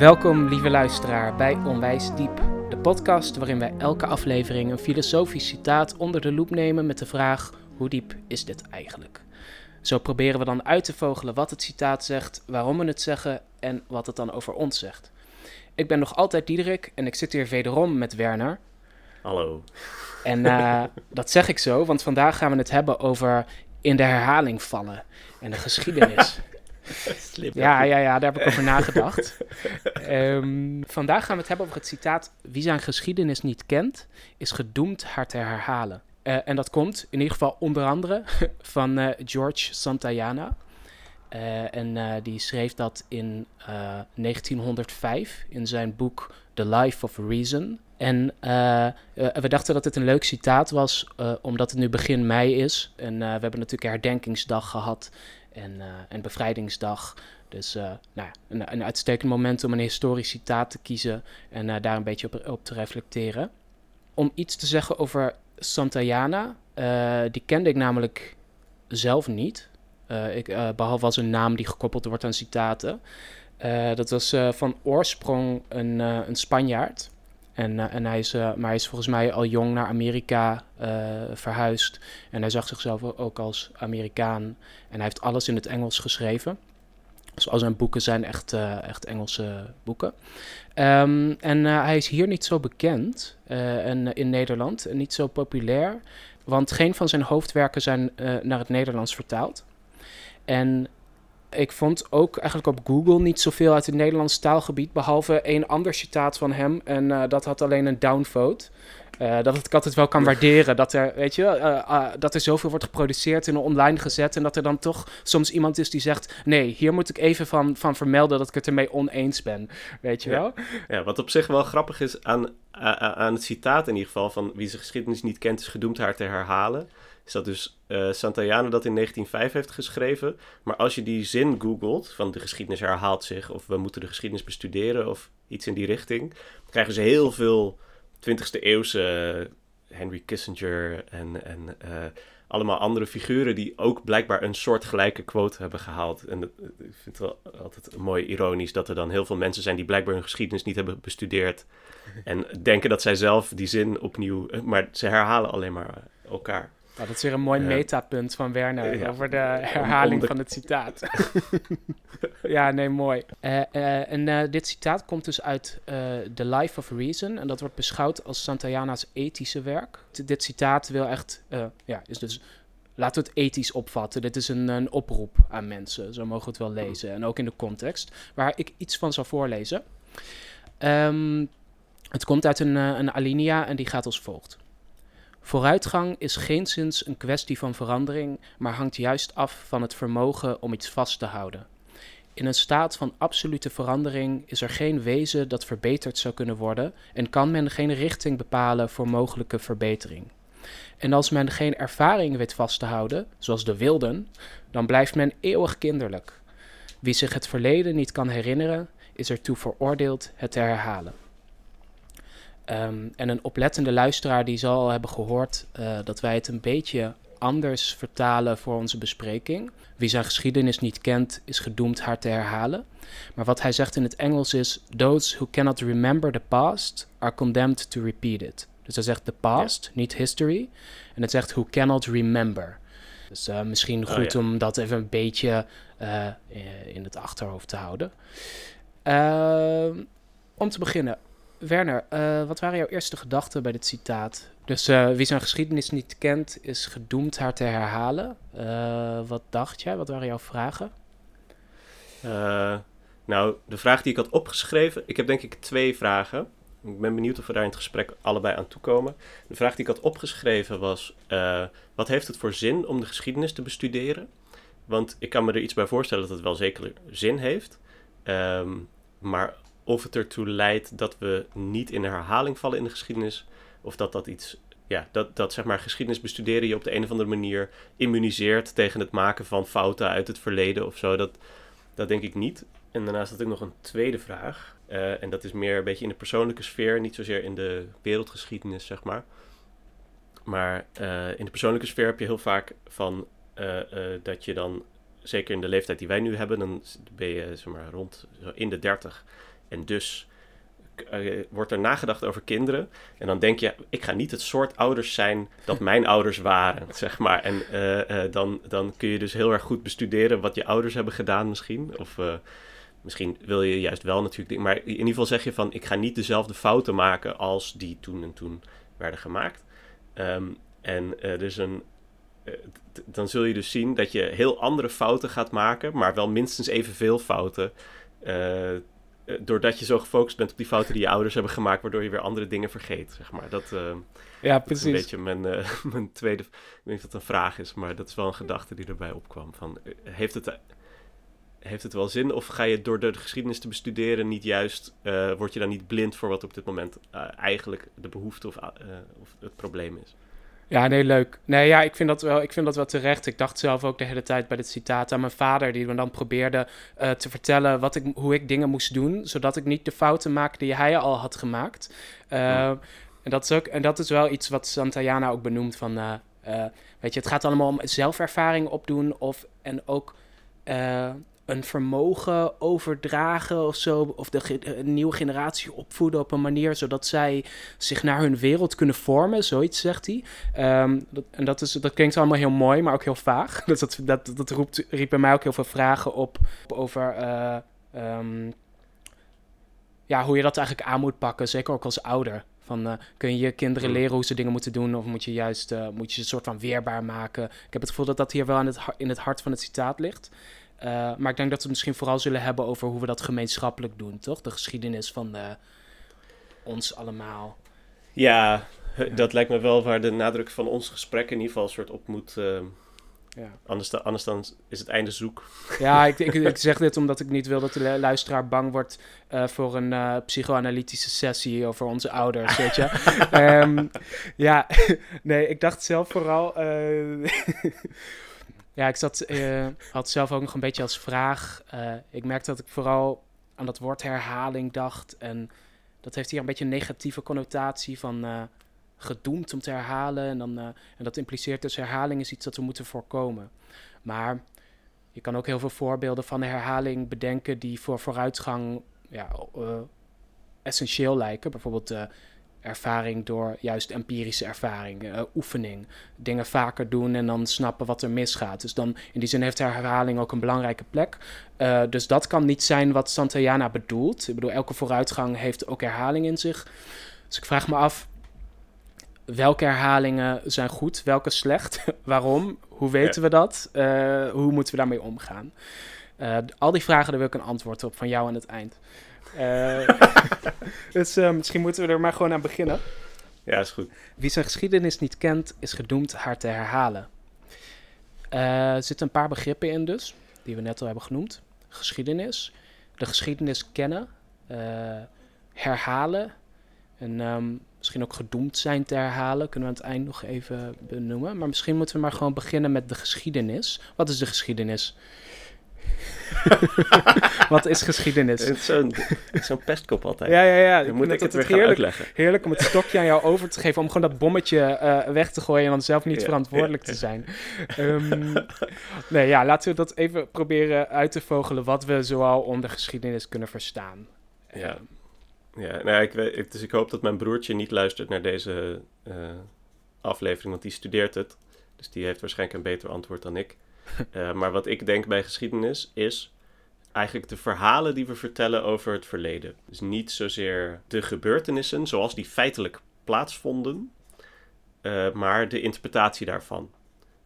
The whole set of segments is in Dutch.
Welkom, lieve luisteraar, bij Onwijs Diep, de podcast waarin wij elke aflevering een filosofisch citaat onder de loep nemen met de vraag: hoe diep is dit eigenlijk? Zo proberen we dan uit te vogelen wat het citaat zegt, waarom we het zeggen en wat het dan over ons zegt. Ik ben nog altijd Diederik en ik zit hier wederom met Werner. Hallo. En uh, dat zeg ik zo, want vandaag gaan we het hebben over in de herhaling vallen en de geschiedenis. ja, ja, ja, daar heb ik over nagedacht. um, vandaag gaan we het hebben over het citaat: Wie zijn geschiedenis niet kent, is gedoemd haar te herhalen. Uh, en dat komt in ieder geval onder andere van uh, George Santayana. Uh, en die schreef dat in 1905 in zijn boek The Life of Reason. En we dachten dat het een leuk citaat was, omdat het nu begin mei is. En we hebben natuurlijk herdenkingsdag gehad en, uh, en bevrijdingsdag. Dus uh, nou ja, een, een, uitstekend moment om een historisch citaat te kiezen en uh, daar een beetje op, op, te reflecteren. Om iets te zeggen over Santayana, die kende ik namelijk zelf niet. ik, behalve als een naam die gekoppeld wordt aan citaten. dat was van oorsprong een, een Spanjaard. En, uh, en hij, is, uh, maar hij is volgens mij al jong naar Amerika uh, verhuisd. En hij zag zichzelf ook als Amerikaan. En hij heeft alles in het Engels geschreven. Dus al zijn boeken zijn echt, echt Engelse boeken. Um, en hij is hier niet zo bekend en, in Nederland. En niet zo populair. Want geen van zijn hoofdwerken zijn naar het Nederlands vertaald. En ik vond ook eigenlijk op Google niet zoveel uit het Nederlands taalgebied, behalve één ander citaat van hem. En uh, dat had alleen een downvote. Uh, dat ik altijd wel kan waarderen dat er, weet je, uh, dat er zoveel wordt geproduceerd en online gezet. En dat er dan toch soms iemand is die zegt: Nee, hier moet ik even van, van vermelden dat ik het ermee oneens ben. Weet je ja. wel? Ja, wat op zich wel grappig is aan, aan het citaat in ieder geval: van wie zijn geschiedenis niet kent, is gedoemd haar te herhalen is dat dus uh, Santayana dat in 1905 heeft geschreven. Maar als je die zin googelt, van de geschiedenis herhaalt zich, of we moeten de geschiedenis bestuderen, of iets in die richting, krijgen ze heel veel 20e eeuwse uh, Henry Kissinger en, en uh, allemaal andere figuren die ook blijkbaar een soort gelijke quote hebben gehaald. En dat, ik vind het wel altijd mooi ironisch dat er dan heel veel mensen zijn die blijkbaar hun geschiedenis niet hebben bestudeerd. En denken dat zij zelf die zin opnieuw, maar ze herhalen alleen maar elkaar. Nou, dat is weer een mooi metapunt van Werner ja. over de herhaling de... van het citaat. ja, nee, mooi. Uh, uh, en uh, dit citaat komt dus uit The Life of Reason. En dat wordt beschouwd als Santayana's ethische werk. Dit citaat wil echt, ja, is dus laten we het ethisch opvatten. Dit is een, een, oproep aan mensen. Zo mogen we het wel lezen. En ook in de context. Waar ik iets van zal voorlezen. Um, het komt uit een, een alinea en die gaat als volgt. Vooruitgang is geenszins een kwestie van verandering, maar hangt juist af van het vermogen om iets vast te houden. In een staat van absolute verandering is er geen wezen dat verbeterd zou kunnen worden en kan men geen richting bepalen voor mogelijke verbetering. En als men geen ervaring weet vast te houden, zoals de wilden, dan blijft men eeuwig kinderlijk. Wie zich het verleden niet kan herinneren, is ertoe veroordeeld het te herhalen. Um, en een oplettende luisteraar die zal hebben gehoord uh, dat wij het een beetje anders vertalen voor onze bespreking. Wie zijn geschiedenis niet kent, is gedoemd haar te herhalen. Maar wat hij zegt in het Engels is: Those who cannot remember the past are condemned to repeat it. Dus hij zegt the past, ja. niet history. En het zegt who cannot remember. Dus uh, misschien goed oh, ja. om dat even een beetje uh, in het achterhoofd te houden. Uh, om te beginnen, Werner, uh, wat waren jouw eerste gedachten bij dit citaat? Dus uh, wie zijn geschiedenis niet kent, is gedoemd haar te herhalen. Uh, wat dacht jij? Wat waren jouw vragen? nou, de vraag die ik had opgeschreven, ik heb denk ik twee vragen. Ik ben benieuwd of we daar in het gesprek allebei aan toekomen. De vraag die ik had opgeschreven was: wat heeft het voor zin om de geschiedenis te bestuderen? Want ik kan me er iets bij voorstellen dat het wel zeker zin heeft. Um, maar of het ertoe leidt dat we niet in herhaling vallen in de geschiedenis. Of dat dat iets, ja, dat, dat zeg maar geschiedenis bestuderen je op de een of andere manier immuniseert tegen het maken van fouten uit het verleden of zo. Dat, dat denk ik niet. En daarnaast had ik nog een tweede vraag. Uh, en dat is meer een beetje in de persoonlijke sfeer, niet zozeer in de wereldgeschiedenis, zeg maar. Maar uh, in de persoonlijke sfeer heb je heel vaak van uh, dat je dan, zeker in de leeftijd die wij nu hebben, dan ben je zeg maar, rond in de 30 En dus uh, wordt er nagedacht over kinderen. En dan denk je, ik ga niet het soort ouders zijn dat mijn ouders waren, zeg maar. En uh, uh, dan, dan kun je dus heel erg goed bestuderen wat je ouders hebben gedaan misschien. Of misschien wil je juist wel natuurlijk... Maar in ieder geval zeg je van, ik ga niet dezelfde fouten maken als die toen en toen werden gemaakt. Um, en dus een... dan zul je dus zien dat je heel andere fouten gaat maken, maar wel minstens evenveel fouten eh, doordat je zo gefocust bent op die fouten die je ouders hebben gemaakt, waardoor je weer andere dingen vergeet, zeg maar. Dat, uh, ja, precies. is een beetje mijn, uh, mijn tweede, ik weet niet of dat een vraag is, maar dat is wel een gedachte die erbij opkwam. Van, heeft, het, heeft het wel zin of ga je door de geschiedenis te bestuderen niet juist, uh, word je dan niet blind voor wat op dit moment eigenlijk de behoefte of, of het probleem is? Ja, nee, leuk. Nee, ja, ik vind, dat wel, ik vind dat wel terecht. Ik dacht zelf ook de hele tijd bij dit citaat aan mijn vader, die me dan probeerde uh, te vertellen wat ik, hoe ik dingen moest doen, zodat ik niet de fouten maak die hij al had gemaakt. Uh, en, dat is ook, en dat is wel iets wat Santayana ook benoemt van, uh, weet je, het gaat allemaal om zelfervaring opdoen of, en ook een vermogen overdragen of zo. Of de een nieuwe generatie opvoeden op een manier zodat zij zich naar hun wereld kunnen vormen. Zoiets zegt hij. Um, dat, en dat, is, dat klinkt allemaal heel mooi, maar ook heel vaag. Dus dat, dat, dat roept, riep bij mij ook heel veel vragen op over. Uh, um, ja, hoe je dat eigenlijk aan moet pakken, zeker ook als ouder. Van, uh, kun je je kinderen mm. leren hoe ze dingen moeten doen? Of moet je juist uh, moet je ze een soort van weerbaar maken? Ik heb het gevoel dat dat hier wel aan het, in het hart van het citaat ligt. Uh, maar ik denk dat we het misschien vooral zullen hebben over hoe we dat gemeenschappelijk doen, toch? De geschiedenis van de, ons allemaal. Ja, dat lijkt me wel waar de nadruk van ons gesprek in ieder geval een soort op moet. Uh, ja. anders, dan, anders dan is het einde zoek. Ja, ik, ik, ik, zeg dit omdat ik niet wil dat de luisteraar bang wordt uh, voor een uh, psychoanalytische sessie over onze ouders, weet je. um, ja, nee, ik dacht zelf vooral... Ja, ik zat, uh, had zelf ook nog een beetje als vraag. Uh, ik merkte dat ik vooral aan dat woord herhaling dacht. En dat heeft hier een beetje een negatieve connotatie van uh, gedoemd om te herhalen. En, dan, en dat impliceert dus herhaling is iets dat we moeten voorkomen. Maar je kan ook heel veel voorbeelden van herhaling bedenken die voor vooruitgang ja, essentieel lijken. Bijvoorbeeld ervaring door juist empirische ervaring, uh, oefening. Dingen vaker doen en dan snappen wat er misgaat. Dus dan in die zin heeft herhaling ook een belangrijke plek. Uh, dus dat kan niet zijn wat Santayana bedoelt. Ik bedoel, elke vooruitgang heeft ook herhaling in zich. Dus ik vraag me af, welke herhalingen zijn goed, welke slecht, waarom, hoe weten we dat, uh, hoe moeten we daarmee omgaan? al die vragen, daar wil ik een antwoord op van jou aan het eind. Uh, dus uh, misschien moeten we er maar gewoon aan beginnen. Ja, is goed. Wie zijn geschiedenis niet kent, is gedoemd haar te herhalen. Uh, er zitten een paar begrippen in dus, die we net al hebben genoemd. Geschiedenis, de geschiedenis kennen, herhalen en um, misschien ook gedoemd zijn te herhalen. Kunnen we aan het eind nog even benoemen. Maar misschien moeten we maar gewoon beginnen met de geschiedenis. Wat is de geschiedenis? Wat is geschiedenis? Zo'n zo pestkop altijd. Ja, ja, ja. Dan moet ik het weer heerlijk, uitleggen. Heerlijk om het stokje aan jou over te geven. Om gewoon dat bommetje uh, weg te gooien en dan zelf niet ja, verantwoordelijk ja, te zijn. Um, nee, ja, laten we dat even proberen uit te vogelen. Wat we zoal onder geschiedenis kunnen verstaan. Ja. Ja, nou, ik weet, dus ik hoop dat mijn broertje niet luistert naar deze uh, aflevering, want die studeert het. Dus die heeft waarschijnlijk een beter antwoord dan ik. Uh, maar wat ik denk bij geschiedenis is eigenlijk de verhalen die we vertellen over het verleden. Dus niet zozeer de gebeurtenissen zoals die feitelijk plaatsvonden, uh, maar de interpretatie daarvan,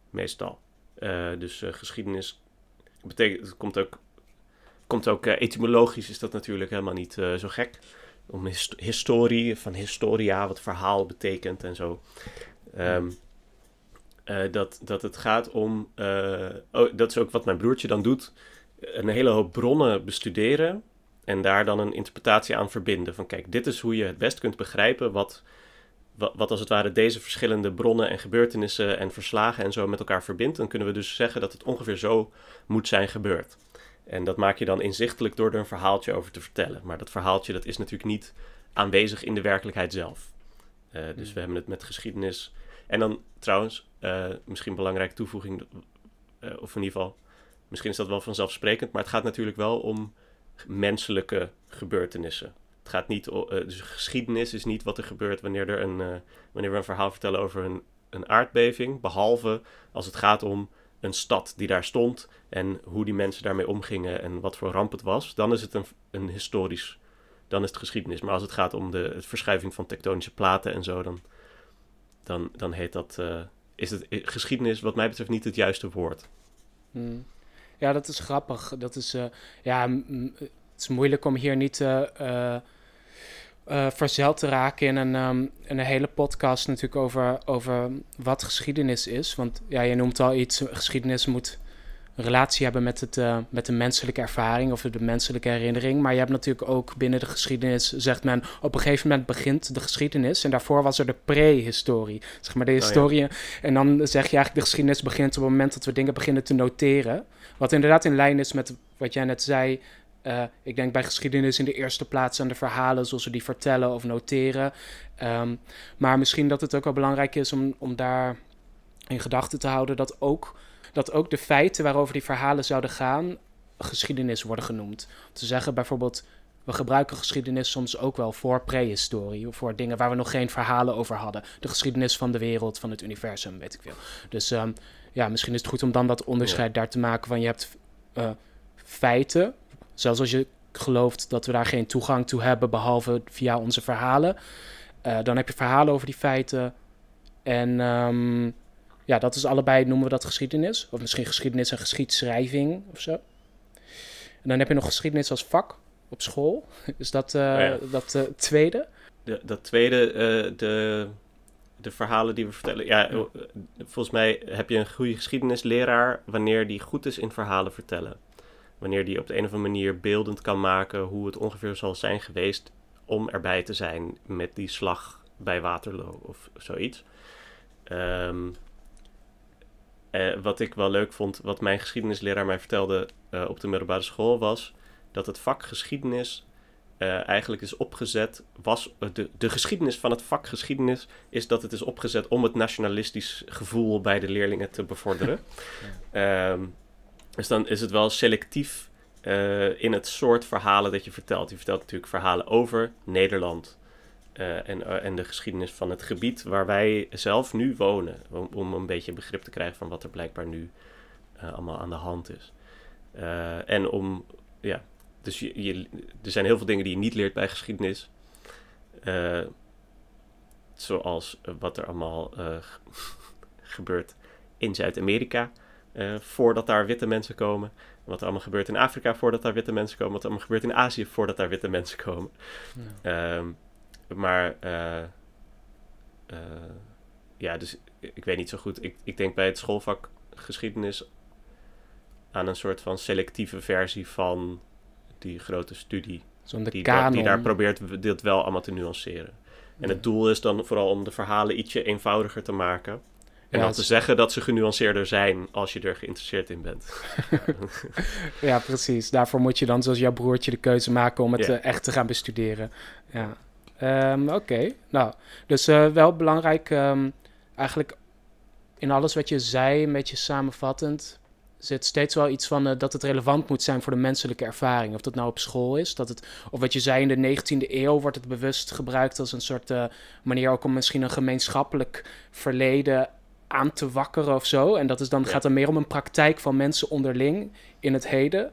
meestal. Uh, dus geschiedenis betekent, het komt ook, komt ook etymologisch is dat natuurlijk helemaal niet zo gek. Om hist historie, van historia, wat verhaal betekent en zo. Um, uh, dat, dat het gaat om, uh, oh, dat is ook wat mijn broertje dan doet, een hele hoop bronnen bestuderen en daar dan een interpretatie aan verbinden. Van kijk, dit is hoe je het best kunt begrijpen wat, wat, wat als het ware deze verschillende bronnen en gebeurtenissen en verslagen en zo met elkaar verbindt. Dan kunnen we dus zeggen dat het ongeveer zo moet zijn gebeurd. En dat maak je dan inzichtelijk door er een verhaaltje over te vertellen. Maar dat verhaaltje dat is natuurlijk niet aanwezig in de werkelijkheid zelf. Uh, dus hmm. we hebben het met geschiedenis. En dan trouwens, uh, misschien belangrijke toevoeging, uh, of in ieder geval, misschien is dat wel vanzelfsprekend, maar het gaat natuurlijk wel om menselijke gebeurtenissen. Het gaat niet, eh, dus geschiedenis is niet wat er gebeurt wanneer, er een, eh, wanneer we een verhaal vertellen over een, een aardbeving. Behalve als het gaat om een stad die daar stond en hoe die mensen daarmee omgingen en wat voor ramp het was. Dan is het een, een historisch, dan is het geschiedenis. Maar als het gaat om de het verschuiving van tektonische platen en zo, dan, dan, dan heet dat, eh, is het eh, geschiedenis wat mij betreft niet het juiste woord. Hmm. Ja, dat is grappig. Dat is, eh, ja, het is moeilijk om hier niet eh, verzeild te raken in een, ehm, een hele podcast natuurlijk over, over wat geschiedenis is. Want ja, je noemt al iets, geschiedenis moet een relatie hebben met, het, eh, met de menselijke ervaring of de menselijke herinnering. Maar je hebt natuurlijk ook binnen de geschiedenis, zegt men, op een gegeven moment begint de geschiedenis. En daarvoor was er de prehistorie, zeg maar de ja. historie. En dan zeg je eigenlijk de geschiedenis begint op het moment dat we dingen beginnen te noteren. Wat inderdaad in lijn is met wat jij net zei. Eh, ik denk bij geschiedenis in de eerste plaats aan de verhalen zoals we die vertellen of noteren. Ehm, maar misschien dat het ook wel belangrijk is om, om daar in gedachten te houden dat ook, dat ook de feiten waarover die verhalen zouden gaan, geschiedenis worden genoemd. Om te zeggen bijvoorbeeld, we gebruiken geschiedenis soms ook wel voor prehistorie, of voor dingen waar we nog geen verhalen over hadden. De geschiedenis van de wereld, van het universum, weet ik veel. Dus ehm, ja, misschien is het goed om dan dat onderscheid daar te maken van je hebt eh, feiten, zelfs als je gelooft dat we daar geen toegang toe hebben behalve via onze verhalen. Eh, dan heb je verhalen over die feiten. En ehm, ja, dat is allebei, noemen we dat geschiedenis. Of misschien geschiedenis en geschiedschrijving of zo. En dan heb je nog geschiedenis als vak op school. Is dat ja. dat eh, tweede? De, dat tweede, eh, de, de verhalen die we vertellen. Ja, volgens mij heb je een goede geschiedenisleraar wanneer die goed is in verhalen vertellen. Wanneer die op de een of andere manier beeldend kan maken hoe het ongeveer zal zijn geweest om erbij te zijn met die slag bij Waterloo of zoiets. Ehm, eh, wat ik wel leuk vond, wat mijn geschiedenisleraar mij vertelde eh, op de middelbare school, was dat het vak geschiedenis eh, eigenlijk is opgezet, was de, de geschiedenis van het vak geschiedenis is dat het is opgezet om het nationalistisch gevoel bij de leerlingen te bevorderen. Ehm, dus dan is het wel selectief in het soort verhalen dat je vertelt. Je vertelt natuurlijk verhalen over Nederland eh, en, eh, en de geschiedenis van het gebied waar wij zelf nu wonen, om, om een beetje begrip te krijgen van wat er blijkbaar nu eh, allemaal aan de hand is. En om, ja, dus je, je, er zijn heel veel dingen die je niet leert bij geschiedenis. Zoals wat er allemaal gebeurt in Zuid-Amerika. voordat daar witte mensen komen. Wat er allemaal gebeurt in Afrika voordat daar witte mensen komen. Wat er allemaal gebeurt in Azië voordat daar witte mensen komen. Ehm, maar eh, eh, ja, dus ik, ik weet niet zo goed. Ik, ik denk bij het schoolvak geschiedenis aan een soort van selectieve versie van die grote studie. Zo'n Die, die daar probeert dit wel allemaal te nuanceren. En Ja. het doel is dan vooral om de verhalen ietsje eenvoudiger te maken. En Ja, dan te is- zeggen dat ze genuanceerder zijn als je er geïnteresseerd in bent. Ja, precies. Daarvoor moet je dan, zoals jouw broertje, de keuze maken om het eh, echt te gaan bestuderen. Ja. Ehm, Oké, nou, dus eh, wel belangrijk, ehm, eigenlijk in alles wat je zei, een beetje samenvattend, zit steeds wel iets van eh, dat het relevant moet zijn voor de menselijke ervaring. Of dat nou op school is, dat het, of wat je zei in de 19e eeuw, wordt het bewust gebruikt als een soort eh, manier ook om misschien een gemeenschappelijk verleden aan te wakkeren of zo. En dat is dan, Ja. gaat dan meer om een praktijk van mensen onderling in het heden,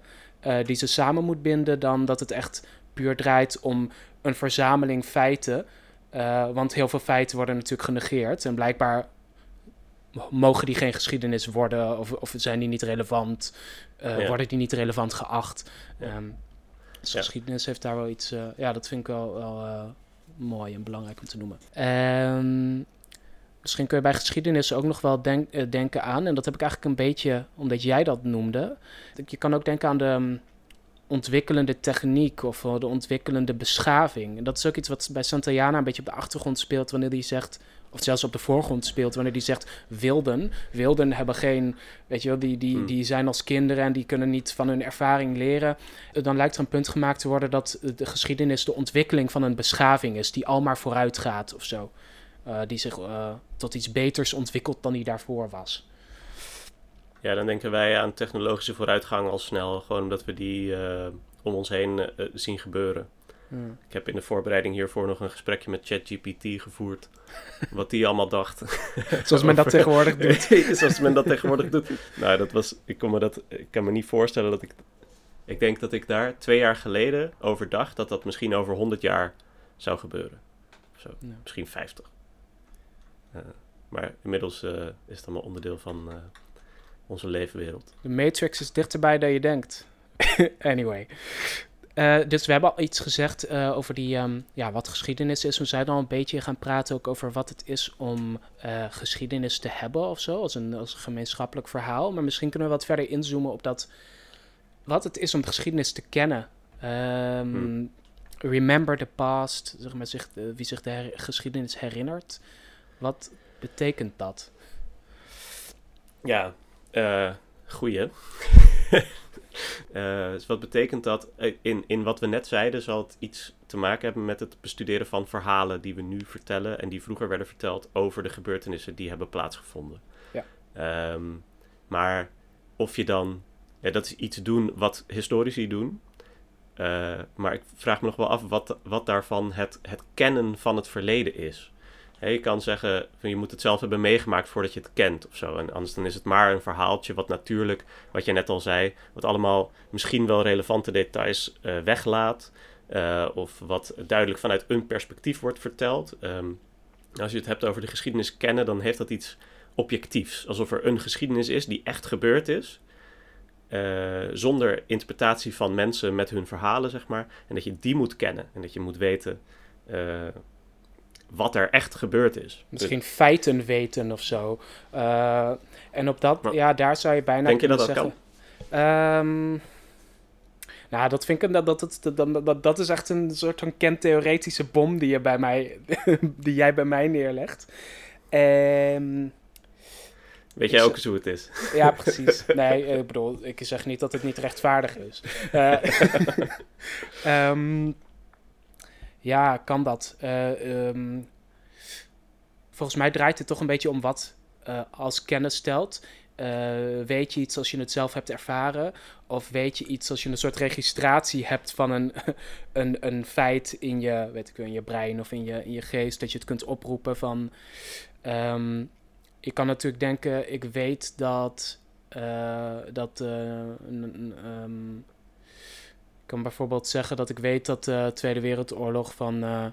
die ze samen moet binden, dan dat het echt puur draait om een verzameling feiten. Eh, want heel veel feiten worden natuurlijk genegeerd. En blijkbaar mogen die geen geschiedenis worden, of, of zijn die niet relevant, eh, Ja. worden die niet relevant geacht. Ja. Ehm, dus Ja. geschiedenis heeft daar wel iets, eh, ja, dat vind ik wel, wel mooi en belangrijk om te noemen. Ehm, misschien kun je bij geschiedenis ook nog wel denk- denken aan, en dat heb ik eigenlijk een beetje omdat jij dat noemde. Je kan ook denken aan de mm, ontwikkelende techniek of de ontwikkelende beschaving. En dat is ook iets wat bij Santayana een beetje op de achtergrond speelt wanneer hij zegt, of zelfs op de voorgrond speelt wanneer hij zegt wilden. Wilden hebben geen, weet je wel, die, die, Hmm. die zijn als kinderen en die kunnen niet van hun ervaring leren. Dan lijkt er een punt gemaakt te worden dat de geschiedenis de ontwikkeling van een beschaving is die al maar vooruit gaat of zo. Eh, die zich eh, tot iets beters ontwikkelt dan die daarvoor was. Ja, dan denken wij aan technologische vooruitgang al snel. Gewoon omdat we die eh, om ons heen zien gebeuren. Hmm. Ik heb in de voorbereiding hiervoor nog een gesprekje met ChatGPT gevoerd. wat die allemaal dacht. Zoals men dat tegenwoordig doet. Zoals men dat tegenwoordig doet. Nou, dat was, ik, kon me dat, ik kan me niet voorstellen dat ik... Ik denk dat ik daar twee jaar geleden over dacht dat dat misschien over 100 jaar zou gebeuren. Zo, Ja. misschien 50. Eh, maar inmiddels eh, is het allemaal onderdeel van eh, onze leefwereld. De Matrix is dichterbij dan je denkt. anyway. Eh, dus we hebben al iets gezegd eh, over die, ehm, ja, wat geschiedenis is. We zijn al een beetje gaan praten ook over wat het is om eh, geschiedenis te hebben of zo, als een, als een gemeenschappelijk verhaal. Maar misschien kunnen we wat verder inzoomen op dat, wat het is om geschiedenis te kennen. Ehm, Hmm. Remember the past, zeg maar, zich, wie zich de her- geschiedenis herinnert. Wat betekent dat? Ja, eh goeie. Eh, dus wat betekent dat? Eh, In, in wat we net zeiden zal het iets te maken hebben met het bestuderen van verhalen die we nu vertellen en die vroeger werden verteld over de gebeurtenissen die hebben plaatsgevonden. Ja. Ehm, maar of je dan, ja, dat is iets doen wat historici doen. Maar ik vraag me nog wel af wat, wat daarvan het, het kennen van het verleden is. Je kan zeggen, van, je moet het zelf hebben meegemaakt voordat je het kent of zo. En anders dan is het maar een verhaaltje wat natuurlijk, wat je net al zei, wat allemaal misschien wel relevante details eh, weglaat. eh, of wat duidelijk vanuit een perspectief wordt verteld. Ehm, als je het hebt over de geschiedenis kennen, dan heeft dat iets objectiefs. Alsof er een geschiedenis is die echt gebeurd is. eh, zonder interpretatie van mensen met hun verhalen, zeg maar. En dat je die moet kennen. En dat je moet weten wat er echt gebeurd is. Misschien feiten weten of zo. Eh, en op dat, Maar- ja, daar zou je bijna Denk je dat dat zeggen. Ehm, nou, dat vind ik dat, dat, dat, dat, dat, dat is echt een soort van kentheoretische bom die, je bij mij, die jij bij mij neerlegt. Ehm, Weet jij Ik ook eens hoe het is? ja, precies. Nee, ik bedoel, ik zeg niet dat het niet rechtvaardig is. Eh, ehm, ja, kan dat? Eh, ehm, volgens mij draait het toch een beetje om wat eh, als kennis stelt. Eh, weet je iets als je het zelf hebt ervaren? Of weet je iets als je een soort registratie hebt van een, een, een feit in je, weet ik, in je brein of in je, in je geest, dat je het kunt oproepen van. ehm, ik kan natuurlijk denken, ik weet dat. eh, dat eh, ehm, kan bijvoorbeeld zeggen dat ik weet dat de Tweede Wereldoorlog van eh,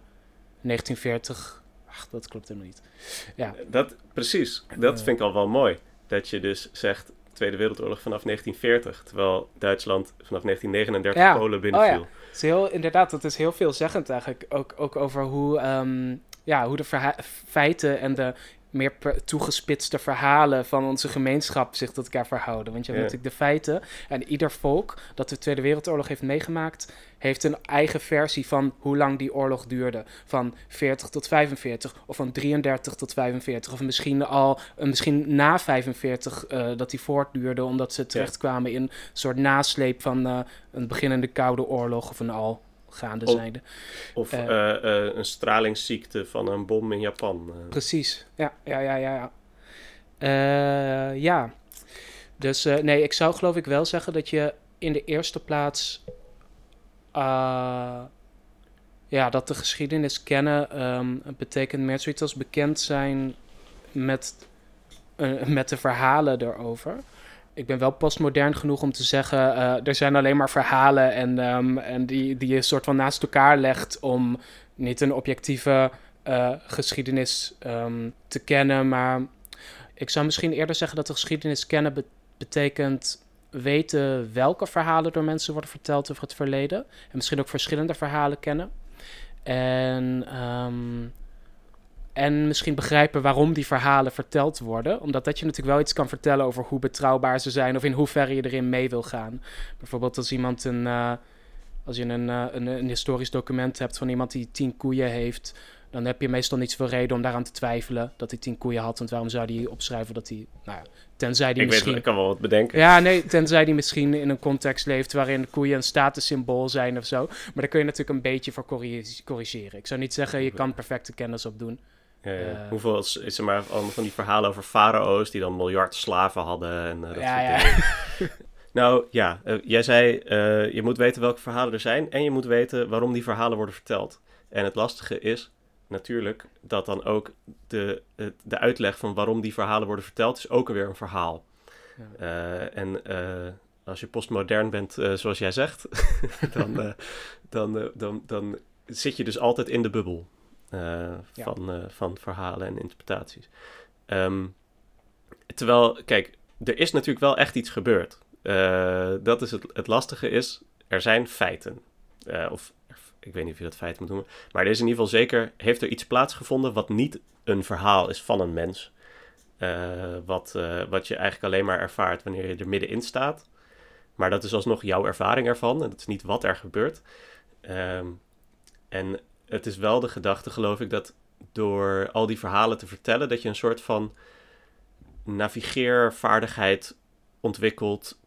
1940. Ach, dat klopt helemaal niet. Ja, Dat, precies, dat Eh. vind ik al wel mooi. Dat je dus zegt Tweede Wereldoorlog vanaf 1940, terwijl Duitsland vanaf 1939 Ja. Polen Oh binnenviel. Het is heel, inderdaad, dat is heel veelzeggend eigenlijk. Ook, ook over hoe, ehm, ja, hoe de feiten en de meer toegespitste verhalen van onze gemeenschap zich tot elkaar verhouden. Want je hebt natuurlijk de feiten. En ieder volk dat de Tweede Wereldoorlog heeft meegemaakt, heeft een eigen versie van hoe lang die oorlog duurde. Van 40 tot 45, of van 33 tot 45, of misschien al, eh, misschien na 45 eh, dat die voortduurde, omdat ze terechtkwamen in een soort nasleep van eh, een beginnende koude oorlog of een al gaande Of- zijnde. Of Eh. eh, eh, een stralingsziekte van een bom in Japan. Precies, ja, ja, ja, ja. Ja, ja. dus nee, ik zou geloof ik wel zeggen dat je in de eerste plaats... ja, dat de geschiedenis kennen ehm, betekent meer zoiets als bekend zijn met, met de verhalen erover. Ik ben wel postmodern genoeg om te zeggen, eh, er zijn alleen maar verhalen en, ehm, en die, die je soort van naast elkaar legt om niet een objectieve eh, geschiedenis ehm, te kennen, maar ik zou misschien eerder zeggen dat de geschiedenis kennen be- betekent weten welke verhalen door mensen worden verteld over het verleden. En misschien ook verschillende verhalen kennen. En, ehm, en misschien begrijpen waarom die verhalen verteld worden. Omdat dat je natuurlijk wel iets kan vertellen over hoe betrouwbaar ze zijn of in hoeverre je erin mee wil gaan. Bijvoorbeeld als iemand een. eh, als je een, eh, een, een historisch document hebt van iemand die tien koeien heeft, dan heb je meestal niet zoveel reden om daaraan te twijfelen dat hij tien koeien had. Want waarom zou hij opschrijven dat hij. Nou ja, tenzij die Ik, misschien. weet, ik kan wel wat bedenken. Ja, nee, tenzij die misschien in een context leeft waarin koeien een statussymbool zijn of zo. Maar daar kun je natuurlijk een beetje voor corri- corrigeren. Ik zou niet zeggen, je kan perfecte kennis opdoen. Ja, ja. Eh. Hoeveel is, is er maar allemaal van die verhalen over farao's die dan miljard slaven hadden en eh, dat Ja, soort ja. dingen. Nou ja, uh, jij zei je moet weten welke verhalen er zijn en je moet weten waarom die verhalen worden verteld. En het lastige is natuurlijk dat dan ook de, de uitleg van waarom die verhalen worden verteld is ook alweer een verhaal. En als je postmodern bent, zoals jij zegt, dan, dan, dan, dan zit je dus altijd in de bubbel van, van verhalen en interpretaties. Um, terwijl, kijk, er is natuurlijk wel echt iets gebeurd. Uh, dat is het, het lastige is, er zijn feiten. Of ik weet niet of je dat feit moet noemen. Maar er is in ieder geval zeker, heeft er iets plaatsgevonden wat niet een verhaal is van een mens. Uh, wat, wat je eigenlijk alleen maar ervaart wanneer je er middenin staat. Maar dat is alsnog jouw ervaring ervan. En dat is niet wat er gebeurt. Um, en het is wel de gedachte, geloof ik, dat door al die verhalen te vertellen, dat je een soort van navigeervaardigheid ontwikkelt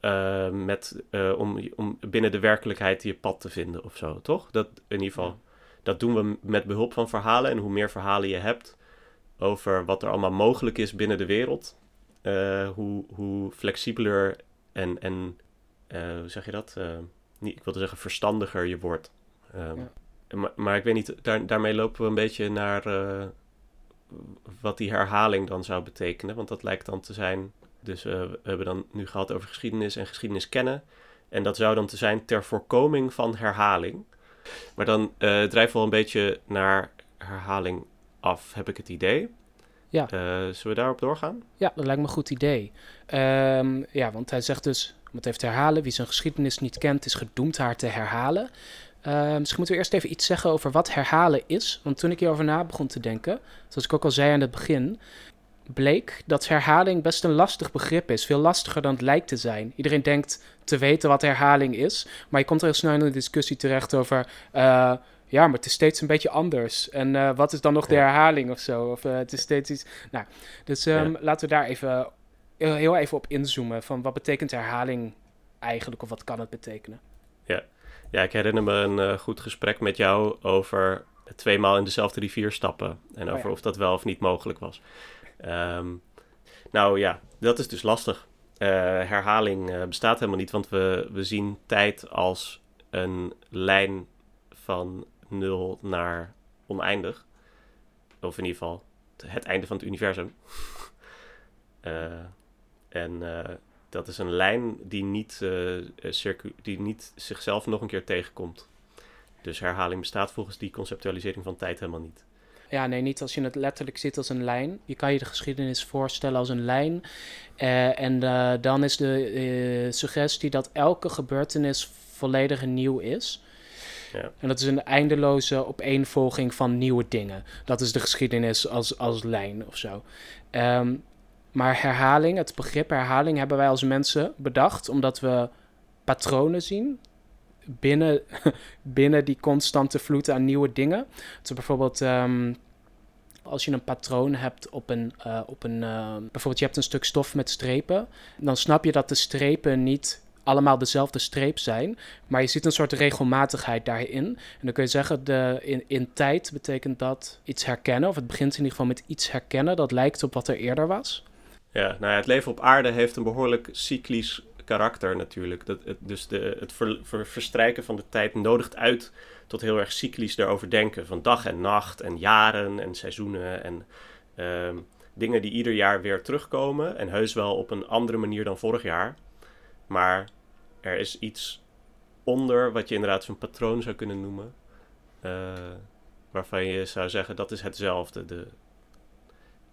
uh, met, uh, om, om binnen de werkelijkheid je pad te vinden of zo, toch? Dat in ieder geval, dat doen we met behulp van verhalen. En hoe meer verhalen je hebt over wat er allemaal mogelijk is binnen de wereld, uh, hoe, hoe flexibeler en, en hoe zeg je dat? niet, ik wilde zeggen verstandiger je wordt. Um, ja. Maar, maar, ik weet niet, daar, daarmee lopen we een beetje naar wat die herhaling dan zou betekenen. Want dat lijkt dan te zijn. Dus uh, we hebben dan nu gehad over geschiedenis en geschiedenis kennen. En dat zou dan te zijn ter voorkoming van herhaling. Maar dan uh, drijven we wel een beetje naar herhaling af, heb ik het idee. Ja. Zullen we daarop doorgaan? Ja, dat lijkt me een goed idee. Um, ja, want hij zegt dus, om het even te herhalen, wie zijn geschiedenis niet kent, is gedoemd haar te herhalen. Uh, misschien moeten we eerst even iets zeggen over wat herhalen is. Want toen ik hierover na begon te denken, zoals ik ook al zei aan het begin, bleek dat herhaling best een lastig begrip is. Veel lastiger dan het lijkt te zijn. Iedereen denkt te weten wat herhaling is, maar je komt er heel snel in een discussie terecht over. Uh, ja, maar het is steeds een beetje anders. En uh, wat is dan nog de herhaling of zo? Of uh, het is steeds iets. Nou, dus um, ja. laten we daar even heel even op inzoomen. Van wat betekent herhaling eigenlijk, of wat kan het betekenen? Ja, ja, ik herinner me een uh, goed gesprek met jou over tweemaal in dezelfde rivier stappen. En over oh ja. of dat wel of niet mogelijk was. Um, nou ja, dat is dus lastig. Uh, herhaling uh, bestaat helemaal niet, want we, we zien tijd als een lijn van nul naar oneindig. Of in ieder geval het einde van het universum. en dat is een lijn die niet, uh, die niet zichzelf nog een keer tegenkomt. Dus herhaling bestaat volgens die conceptualisering van tijd helemaal niet. Ja, nee, niet als je het letterlijk ziet als een lijn. Je kan je de geschiedenis voorstellen als een lijn. Uh, en uh, dan is de suggestie dat elke gebeurtenis volledig nieuw is. Ja. En dat is een eindeloze opeenvolging van nieuwe dingen. Dat is de geschiedenis als, als lijn of zo. Um, maar herhaling, het begrip herhaling hebben wij als mensen bedacht omdat we patronen zien binnen, binnen die constante vloed aan nieuwe dingen. Dus bijvoorbeeld um, als je een patroon hebt op een, uh, op een uh, bijvoorbeeld je hebt een stuk stof met strepen, dan snap je dat de strepen niet allemaal dezelfde streep zijn, maar je ziet een soort regelmatigheid daarin. En dan kun je zeggen, de, in, in tijd betekent dat iets herkennen, of het begint in ieder geval met iets herkennen dat lijkt op wat er eerder was. Ja, nou ja, het leven op aarde heeft een behoorlijk cyclisch karakter natuurlijk. Dat, het, dus de, het ver, ver, verstrijken van de tijd nodigt uit tot heel erg cyclisch daarover denken. Van dag en nacht en jaren en seizoenen en uh, dingen die ieder jaar weer terugkomen. En heus wel op een andere manier dan vorig jaar. Maar er is iets onder wat je inderdaad zo'n patroon zou kunnen noemen. Uh, waarvan je zou zeggen dat is hetzelfde. De,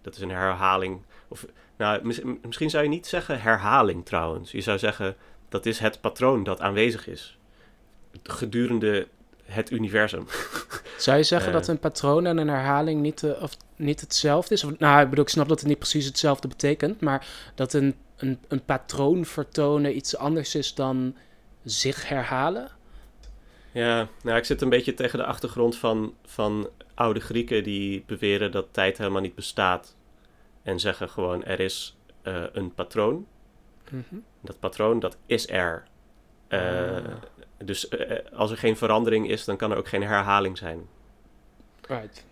dat is een herhaling. Of, nou, misschien zou je niet zeggen herhaling trouwens. Je zou zeggen dat is het patroon dat aanwezig is. Gedurende het universum. Zou je zeggen uh, dat een patroon en een herhaling niet, uh, of niet hetzelfde is? Of, nou, ik bedoel, ik snap dat het niet precies hetzelfde betekent, maar dat een, een, een patroon vertonen iets anders is dan zich herhalen? Ja, nou, ik zit een beetje tegen de achtergrond van, van oude Grieken die beweren dat tijd helemaal niet bestaat. En zeggen gewoon er is uh, een patroon. Mm -hmm. Dat patroon dat is er. Uh, ah. Dus uh, als er geen verandering is, dan kan er ook geen herhaling zijn. Right.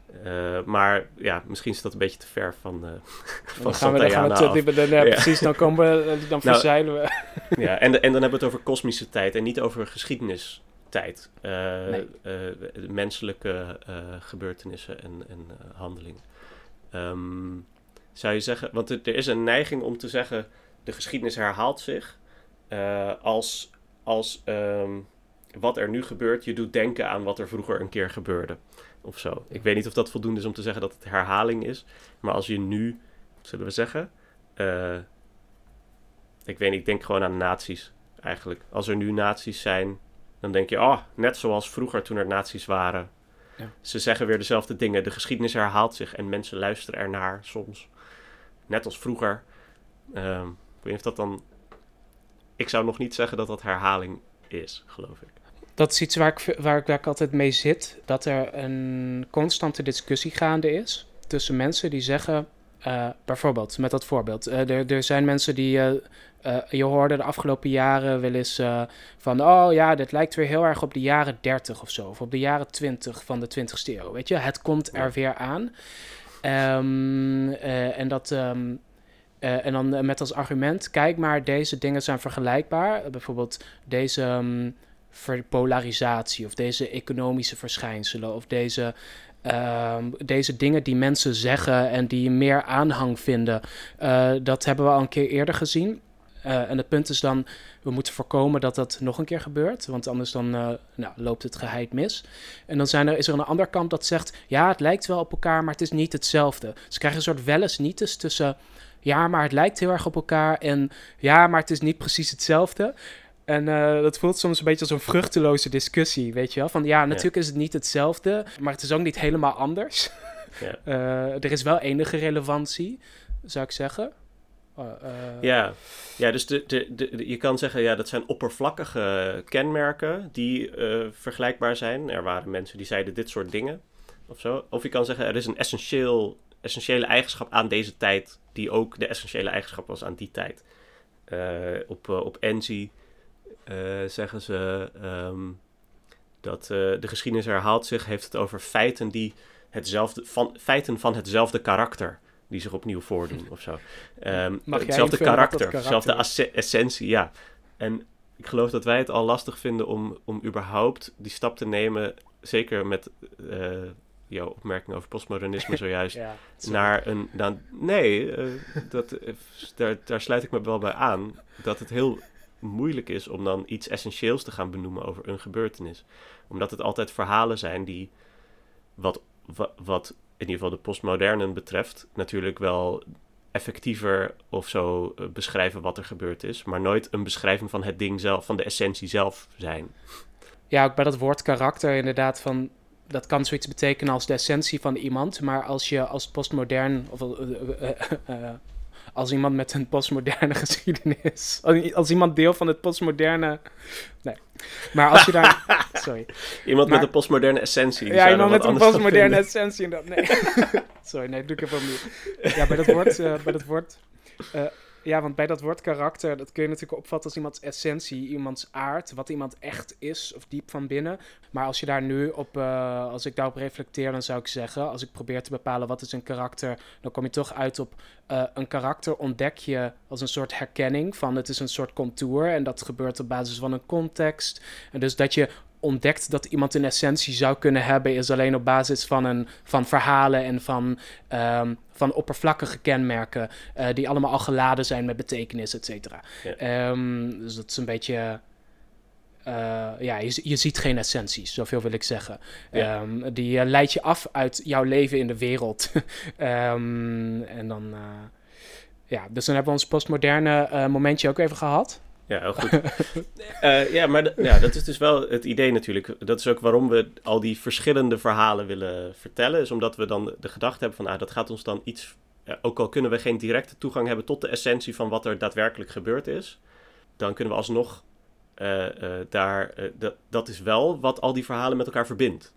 Maar ja, misschien is dat een beetje te ver van, uh, van dan gaan we, dan gaan we te, die, dan, ja, Precies, dan, komen we, dan nou, verzeilen we. ja, en, en dan hebben we het over kosmische tijd en niet over geschiedenistijd. Nee. menselijke gebeurtenissen en, en handelingen. Um, zou je zeggen, want er, is een neiging om te zeggen, de geschiedenis herhaalt zich als, als um, wat er nu gebeurt, je doet denken aan wat er vroeger een keer gebeurde of zo. Ik weet niet of dat voldoende is om te zeggen dat het herhaling is. Maar als je nu, zullen we zeggen. Uh, ik weet niet, ik denk gewoon aan nazi's eigenlijk. Als er nu nazi's zijn, dan denk je, oh, net zoals vroeger toen er nazi's waren. Ja. Ze zeggen weer dezelfde dingen. De geschiedenis herhaalt zich en mensen luisteren ernaar soms. Net als vroeger. Um, ik weet niet of dat dan. Ik zou nog niet zeggen dat dat herhaling is, geloof ik dat is iets waar ik, waar, ik, waar ik altijd mee zit. Dat er een constante discussie gaande is tussen mensen die zeggen, uh, bijvoorbeeld met dat voorbeeld. Uh, er, er zijn mensen die, uh, je hoorde de afgelopen jaren wel eens van, oh ja, dit lijkt weer heel erg op de jaren 30 of zo. Of op de jaren 20 van de 20ste eeuw. Weet je, het komt er weer aan. Um, en dat. Um, en dan met als argument, kijk maar, deze dingen zijn vergelijkbaar. bijvoorbeeld deze um, polarisatie of deze economische verschijnselen of deze, ehm, deze dingen die mensen zeggen en die meer aanhang vinden. Dat hebben we al een keer eerder gezien. Uh, en het punt is dan, we moeten voorkomen dat dat nog een keer gebeurt, want anders dan uh, nou, loopt het geheid mis. En dan zijn er, is er een ander kamp dat zegt, ja, het lijkt wel op elkaar, maar het is niet hetzelfde. Ze krijgen een soort wel eens nietes tussen, ja, maar het lijkt heel erg op elkaar en ja, maar het is niet precies hetzelfde. En uh, dat voelt soms een beetje als een vruchteloze discussie, weet je wel? Van ja, natuurlijk is het niet hetzelfde, maar het is ook niet helemaal anders. Ja. er is wel enige relevantie, zou ik zeggen. Uh, ja. ja, dus de, de, de, je kan zeggen, ja, dat zijn oppervlakkige kenmerken die vergelijkbaar zijn. Er waren mensen die zeiden dit soort dingen of zo. Of je kan zeggen, er is een essentieel, essentiële eigenschap aan deze tijd die ook de essentiële eigenschap was aan die tijd. op, op Enzi uh, zeggen ze um, dat uh, de geschiedenis herhaalt zich, heeft het over feiten die hetzelfde, van, feiten van hetzelfde karakter die zich opnieuw voordoen of zo. Um, hetzelfde karakter, dezelfde essentie, ja. En ik geloof dat wij het al lastig vinden om, om überhaupt die stap te nemen, zeker met uh, jouw opmerking over postmodernisme zojuist, ja, naar een... Dan, nee, dat, daar, daar sluit ik me wel bij aan, dat het heel moeilijk is om dan iets essentieels te gaan benoemen over een gebeurtenis. Omdat het altijd verhalen zijn die, wat, wat, in ieder geval de postmodernen betreft, natuurlijk wel effectiever of zo eh, beschrijven wat er gebeurd is, maar nooit een beschrijving van het ding zelf, van de essentie zelf zijn. Ja, ook bij dat woord karakter inderdaad van dat kan zoiets betekenen als de essentie van iemand, maar als je als postmodern of uh, als iemand met een postmoderne geschiedenis. Als iemand deel van het postmoderne. Nee. Maar als je daar. Sorry. Iemand met een postmoderne essentie. Ja, iemand met een postmoderne essentie. Nee. sorry, nee, doe ik even opnieuw. Ja, bij dat woord. Uh, bij dat woord uh, ja, want bij dat woord karakter, dat kun je natuurlijk opvatten als iemands essentie, iemands aard, wat iemand echt is of diep van binnen. Maar als je daar nu op, uh, als ik daarop reflecteer, dan zou ik zeggen, als ik probeer te bepalen wat is een karakter, dan kom je toch uit op uh, een karakter ontdek je als een soort herkenning van het is een soort contour en dat gebeurt op basis van een context. En dus dat je ontdekt dat iemand een essentie zou kunnen hebben, is alleen op basis van, een, van verhalen en van, um, van oppervlakkige kenmerken, uh, die allemaal al geladen zijn met betekenis, et cetera. Um, dus dat is een beetje. Uh, ja, je, je ziet geen essenties, zoveel wil ik zeggen. Ja. Um, die uh, leidt je af uit jouw leven in de wereld. en dan. ja, dus dan hebben we ons postmoderne momentje ook even gehad. Ja, heel goed. uh, ja, maar ja, dat is dus wel het idee natuurlijk. Dat is ook waarom we al die verschillende verhalen willen vertellen. Is omdat we dan de gedachte hebben van, ah, dat gaat ons dan iets... Uh, ook al kunnen we geen directe toegang hebben tot de essentie van wat er daadwerkelijk gebeurd is... dan kunnen we alsnog uh, daar... dat, dat is wel wat al die verhalen met elkaar verbindt.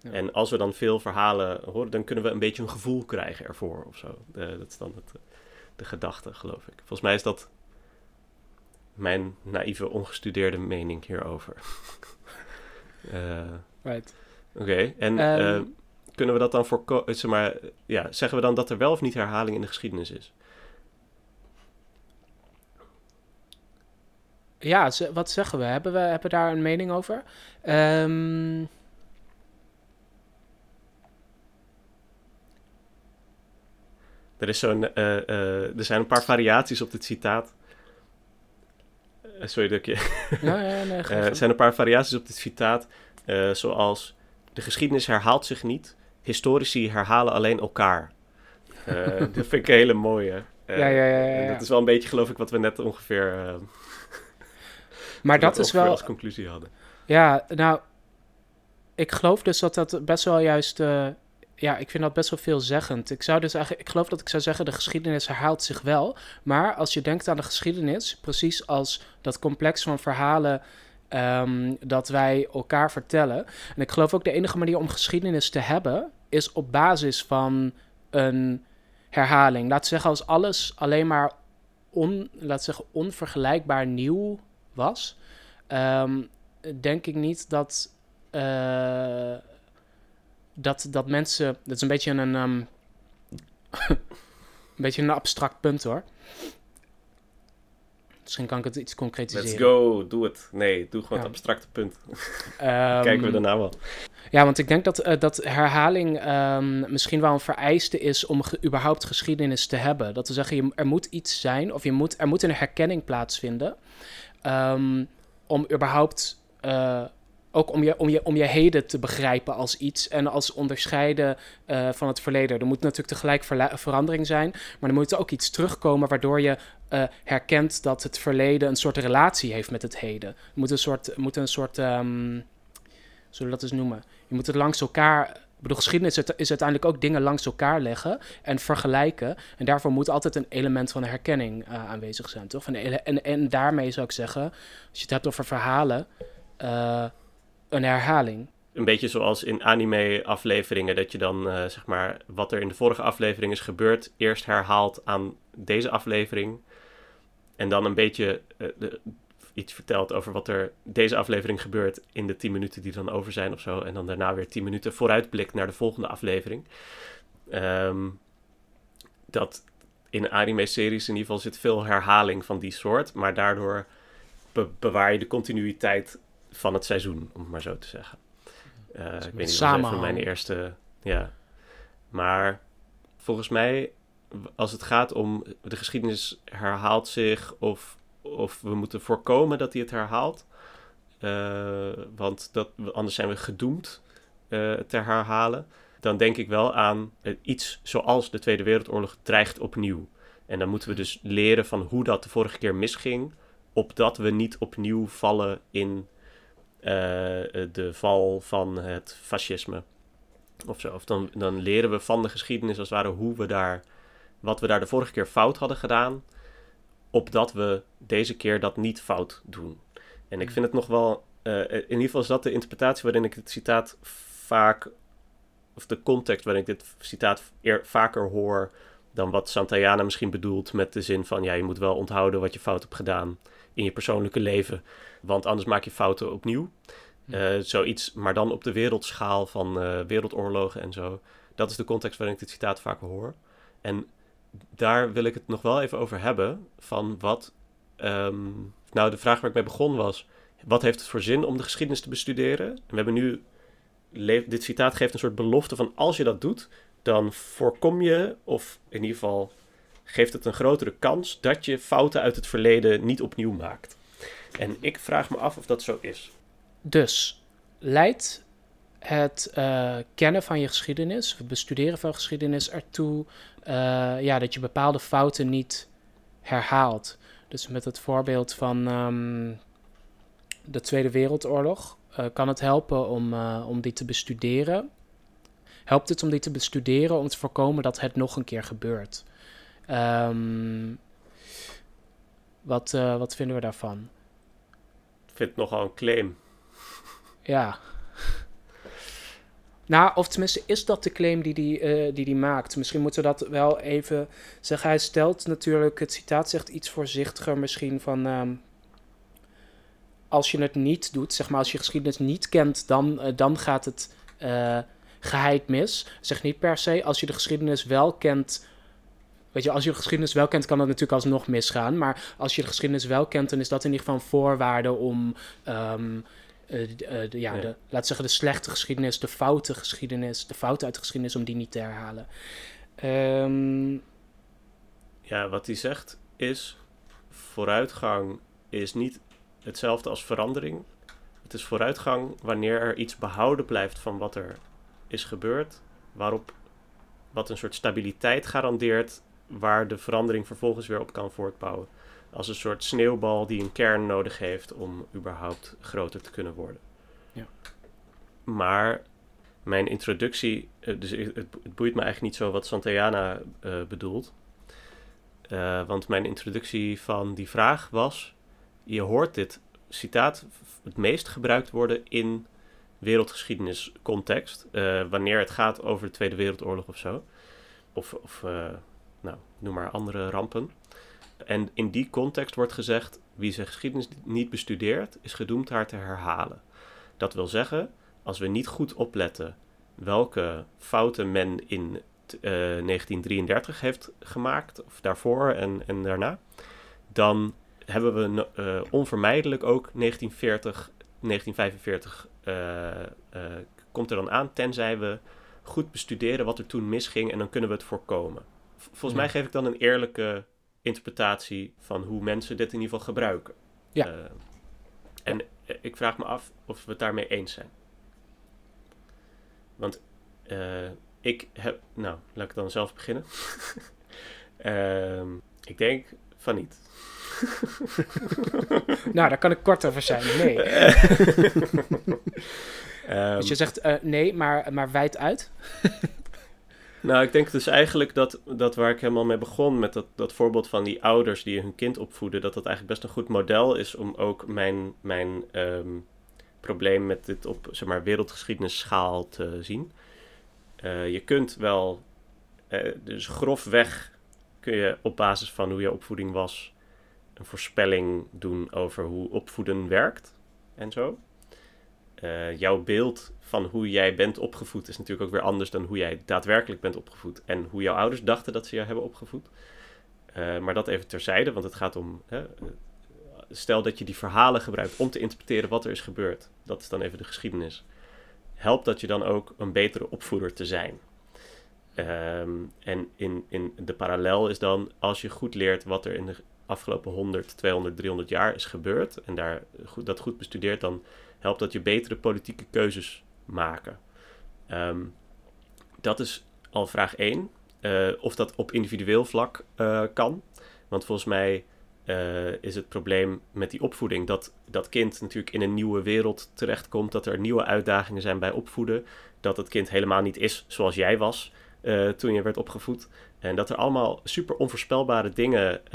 Ja. En als we dan veel verhalen horen, dan kunnen we een beetje een gevoel krijgen ervoor of zo. dat is dan het, de gedachte, geloof ik. Volgens mij is dat mijn naïeve, ongestudeerde mening hierover. uh, right. Oké, okay. en... Um, kunnen we dat dan voorkomen? Zeg maar, ja, zeggen we dan dat er wel of niet herhaling in de geschiedenis is? Ja, wat zeggen we? Hebben we hebben daar een mening over? Um... Er, is zo'n, uh, er zijn een paar variaties op dit citaat. Uh, sorry dat ik je... Ja, ja, nee, er zijn een paar variaties op dit citaat. zoals, de geschiedenis herhaalt zich niet. Historici herhalen alleen elkaar. dat vind ik een hele mooie. ja, ja, ja, ja, ja. Dat is wel een beetje, geloof ik, wat we net ongeveer maar dat is wel. als conclusie hadden. Ja, nou, ik geloof dus dat dat best wel juist. Ja, ik vind dat best wel veelzeggend. Ik zou dus eigenlijk, ik geloof dat ik zou zeggen, de geschiedenis herhaalt zich wel. Maar als je denkt aan de geschiedenis, precies als dat complex van verhalen um, dat wij elkaar vertellen. En ik geloof ook de enige manier om geschiedenis te hebben, is op basis van een herhaling. Laat zeggen, als alles alleen maar on, laat zeggen, onvergelijkbaar nieuw was, um, denk ik niet dat, uh, dat, dat mensen. Dat is een beetje een. Um, een beetje een abstract punt hoor. Misschien kan ik het iets concretiseren. Let's go, doe het. Nee, doe gewoon het abstracte punt. Um, Kijken we daarna wel. Ja, want ik denk dat, uh, dat herhaling um, misschien wel een vereiste is om ge überhaupt geschiedenis te hebben. Dat we zeggen, je, er moet iets zijn of je moet, er moet een herkenning plaatsvinden. Um, om überhaupt uh, ook om je, om, je, om je heden te begrijpen als iets en als onderscheiden uh, van het verleden. Er moet natuurlijk tegelijk verandering zijn, maar er moet ook iets terugkomen waardoor je uh, herkent dat het verleden een soort relatie heeft met het heden. Er moet een soort, moet een soort um, zullen we dat eens noemen? Je moet het langs elkaar ik bedoel, geschiedenis is uiteindelijk ook dingen langs elkaar leggen en vergelijken. En daarvoor moet altijd een element van herkenning uh, aanwezig zijn, toch? En, en, en daarmee zou ik zeggen, als je het hebt over verhalen, een herhaling. Een beetje zoals in anime-afleveringen, dat je dan uh, zeg maar wat er in de vorige aflevering is gebeurd, eerst herhaalt aan deze aflevering. En dan een beetje de, iets vertelt over wat er deze aflevering gebeurt in de 10 minuten die dan over zijn of zo. En dan daarna weer 10 minuten vooruitblikt naar de volgende aflevering. Um, dat in anime-series in ieder geval zit veel herhaling van die soort. Maar daardoor bewaar je de continuïteit van het seizoen, om het maar zo te zeggen. Uh, ik weet niet, dat van mijn eerste... Ja. Maar volgens mij, als het gaat om de geschiedenis herhaalt zich of of we moeten voorkomen dat hij het herhaalt. Uh, want dat, anders zijn we gedoemd uh, te herhalen. Dan denk ik wel aan iets zoals de Tweede Wereldoorlog dreigt opnieuw. En dan moeten we dus leren van hoe dat de vorige keer misging. Opdat we niet opnieuw vallen in de val van het fascisme. Of zo. Of dan, dan leren we van de geschiedenis als het ware hoe we daar. Wat we daar de vorige keer fout hadden gedaan opdat we deze keer dat niet fout doen. En ik hmm. vind het nog wel, uh, in ieder geval is dat de interpretatie waarin ik het citaat vaak, of de context waarin ik dit citaat eer, vaker hoor dan wat Santayana misschien bedoelt met de zin van, ja, je moet wel onthouden wat je fout hebt gedaan in je persoonlijke leven, want anders maak je fouten opnieuw. Uh, zoiets, maar dan op de wereldschaal van uh, wereldoorlogen en zo. Dat is de context waarin ik dit citaat vaker hoor. En daar wil ik het nog wel even over hebben. Van wat. Ehm, nou, de vraag waar ik mee begon was. Wat heeft het voor zin om de geschiedenis te bestuderen? En we hebben nu. Dit citaat geeft een soort belofte van als je dat doet, dan voorkom je, of in ieder geval geeft het een grotere kans dat je fouten uit het verleden niet opnieuw maakt. En ik vraag me af of dat zo is. Dus leidt het uh, kennen van je geschiedenis, het bestuderen van geschiedenis ertoe uh, ja, dat je bepaalde fouten niet herhaalt. Dus met het voorbeeld van um, de Tweede Wereldoorlog uh, kan het helpen om, om die te bestuderen. Helpt het om die te bestuderen om te voorkomen dat het nog een keer gebeurt? Um, wat, wat vinden we daarvan? Ik vind het nogal een claim. Ja. Nou, of tenminste, is dat de claim die, die hij uh, die die maakt? Misschien moeten we dat wel even zeggen. Hij stelt natuurlijk, het citaat zegt iets voorzichtiger misschien van... Um, als je het niet doet, zeg maar, als je geschiedenis niet kent, dan, uh, dan gaat het... Uh, geheid mis. Zeg niet per se, als je de geschiedenis wel kent. Weet je, als je de geschiedenis wel kent, kan dat natuurlijk alsnog misgaan. Maar als je de geschiedenis wel kent, dan is dat in ieder geval een voorwaarde om. ehm, eh, eh, de- ja, Ja. De, laat zeggen, de slechte geschiedenis, de foute geschiedenis, de fouten uit de geschiedenis, om die niet te herhalen. Ehm, Ja, wat hij zegt is: vooruitgang is niet hetzelfde als verandering. Het is vooruitgang wanneer er iets behouden blijft van wat er is gebeurd, waarop wat een soort stabiliteit garandeert, waar de verandering vervolgens weer op kan voortbouwen. Als een soort sneeuwbal die een kern nodig heeft om überhaupt groter te kunnen worden. Ja. Maar mijn introductie, eh, dus het, het boeit me eigenlijk niet zo wat Santayana eh, bedoelt. Eh, want mijn introductie van die vraag was: je hoort dit citaat het meest gebruikt worden in wereldgeschiedeniscontext. eh wanneer het gaat over de Tweede Wereldoorlog of zo. Of, of nou, noem maar andere rampen. En in die context wordt gezegd: wie zijn geschiedenis niet bestudeert, is gedoemd haar te herhalen. Dat wil zeggen, als we niet goed opletten welke fouten men in t- eh, 1933 heeft gemaakt, of daarvoor en, en daarna, dan hebben we eh, onvermijdelijk ook 1940, 1945 eh, eh, komt er dan aan, tenzij we goed bestuderen wat er toen misging en dan kunnen we het voorkomen. Volgens Ja. mij geef ik dan een eerlijke interpretatie van hoe mensen dit in ieder geval gebruiken. Ja. Eh, en ik vraag me af of we het daarmee eens zijn. Want eh, ik heb. Nou, laat ik dan zelf beginnen. Ehm, ik denk van niet. nou, daar kan ik kort over zijn. Nee. Ehm, dus je zegt eh, nee, maar, maar wijd uit. Nou, ik denk dus eigenlijk dat, dat waar ik helemaal mee begon, met dat, dat voorbeeld van die ouders die hun kind opvoeden, dat dat eigenlijk best een goed model is om ook mijn, mijn ehm, probleem met dit op zeg maar, wereldgeschiedenisschaal te zien. Eh, je kunt wel, eh, dus grofweg kun je op basis van hoe je opvoeding was, een voorspelling doen over hoe opvoeden werkt en zo. Eh, jouw beeld van hoe jij bent opgevoed is natuurlijk ook weer anders dan hoe jij daadwerkelijk bent opgevoed. En hoe jouw ouders dachten dat ze jou hebben opgevoed. Eh, maar dat even terzijde, want het gaat om. Hè, stel dat je die verhalen gebruikt om te interpreteren wat er is gebeurd. Dat is dan even de geschiedenis. Helpt dat je dan ook een betere opvoeder te zijn. Ehm, en in, in de parallel is dan, als je goed leert wat er in de afgelopen 100, 200, 300 jaar is gebeurd. en daar goed, dat goed bestudeert, dan helpt dat je betere politieke keuzes maken. Ehm, dat is al vraag 1. Eh, of dat op individueel vlak eh, kan. Want volgens mij eh, is het probleem met die opvoeding dat dat kind natuurlijk in een nieuwe wereld terechtkomt. Dat er nieuwe uitdagingen zijn bij opvoeden. Dat het kind helemaal niet is zoals jij was toen je werd opgevoed. En dat er allemaal super onvoorspelbare dingen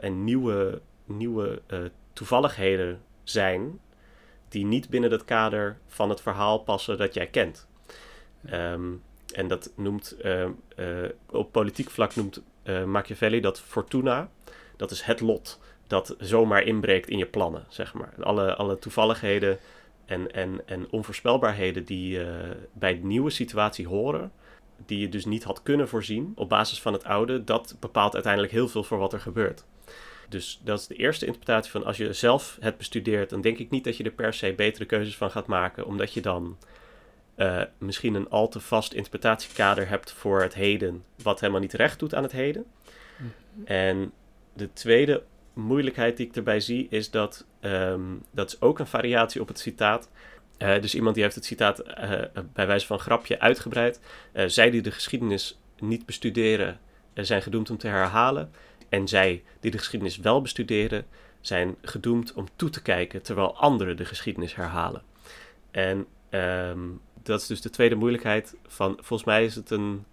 en nieuwe, nieuwe toevalligheden zijn die niet binnen het kader van het verhaal passen dat jij kent. Ehm, en dat noemt, eh, eh, op politiek vlak noemt eh, Machiavelli dat fortuna, dat is het lot dat zomaar inbreekt in je plannen, zeg maar. Alle, alle toevalligheden en, en, en onvoorspelbaarheden die bij de nieuwe situatie horen, die je dus niet had kunnen voorzien op basis van het oude, dat bepaalt uiteindelijk heel veel voor wat er gebeurt. Dus dat is de eerste interpretatie van als je zelf het bestudeert, dan denk ik niet dat je er per se betere keuzes van gaat maken, omdat je dan eh, misschien een al te vast interpretatiekader hebt voor het heden, wat helemaal niet recht doet aan het heden. En de tweede moeilijkheid die ik erbij zie, is dat ehm, dat is ook een variatie op het citaat. Eh, dus iemand die heeft het citaat eh, bij wijze van grapje uitgebreid. Zij die de geschiedenis niet bestuderen, zijn gedoemd om te herhalen. En zij die de geschiedenis wel bestuderen, zijn gedoemd om toe te kijken terwijl anderen de geschiedenis herhalen. En ehm, dat is dus de tweede moeilijkheid van, volgens mij is het een